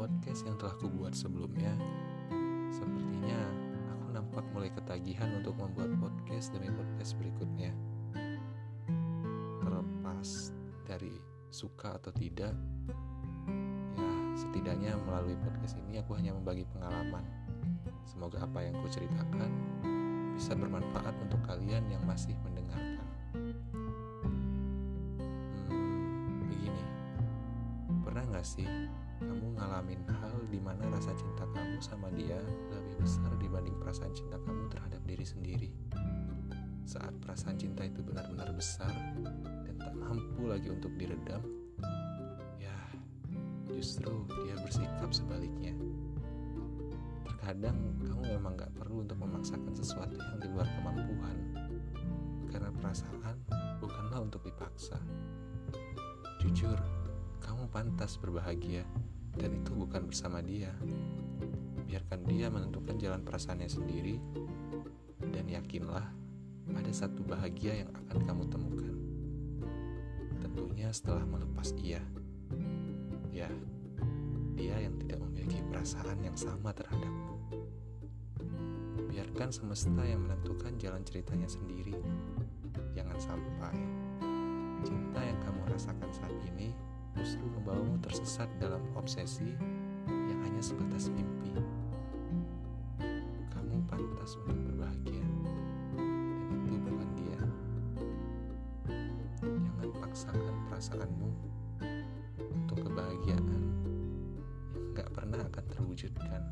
podcast yang telah kubuat sebelumnya, sepertinya aku nampak mulai ketagihan untuk membuat podcast demi podcast berikutnya. Terlepas dari suka atau tidak, ya setidaknya melalui podcast ini aku hanya membagi pengalaman. Semoga apa yang kuceritakan bisa bermanfaat untuk kalian yang masih mendengarkan. Gak sih kamu ngalamin hal di mana rasa cinta kamu sama dia lebih besar dibanding perasaan cinta kamu terhadap diri sendiri? Saat perasaan cinta itu benar-benar besar dan tak mampu lagi untuk diredam, ya justru dia bersikap sebaliknya. Terkadang kamu memang gak perlu untuk memaksakan sesuatu yang di luar kemampuan, karena perasaan bukanlah untuk dipaksa. Jujur, pantas berbahagia, dan itu bukan bersama dia. Biarkan dia menentukan jalan perasaannya sendiri, dan yakinlah ada satu bahagia yang akan kamu temukan. Tentunya setelah melepas ia. Ya, dia yang tidak memiliki perasaan yang sama terhadapmu. Biarkan semesta yang menentukan jalan ceritanya sendiri. Jangan sampai cinta yang kamu rasakan saat ini justru membawamu tersesat dalam obsesi yang hanya sebatas mimpi. Kamu pantas untuk berbahagia, dan itu bukan dia. Jangan paksakan perasaanmu untuk kebahagiaan yang gak pernah akan terwujudkan.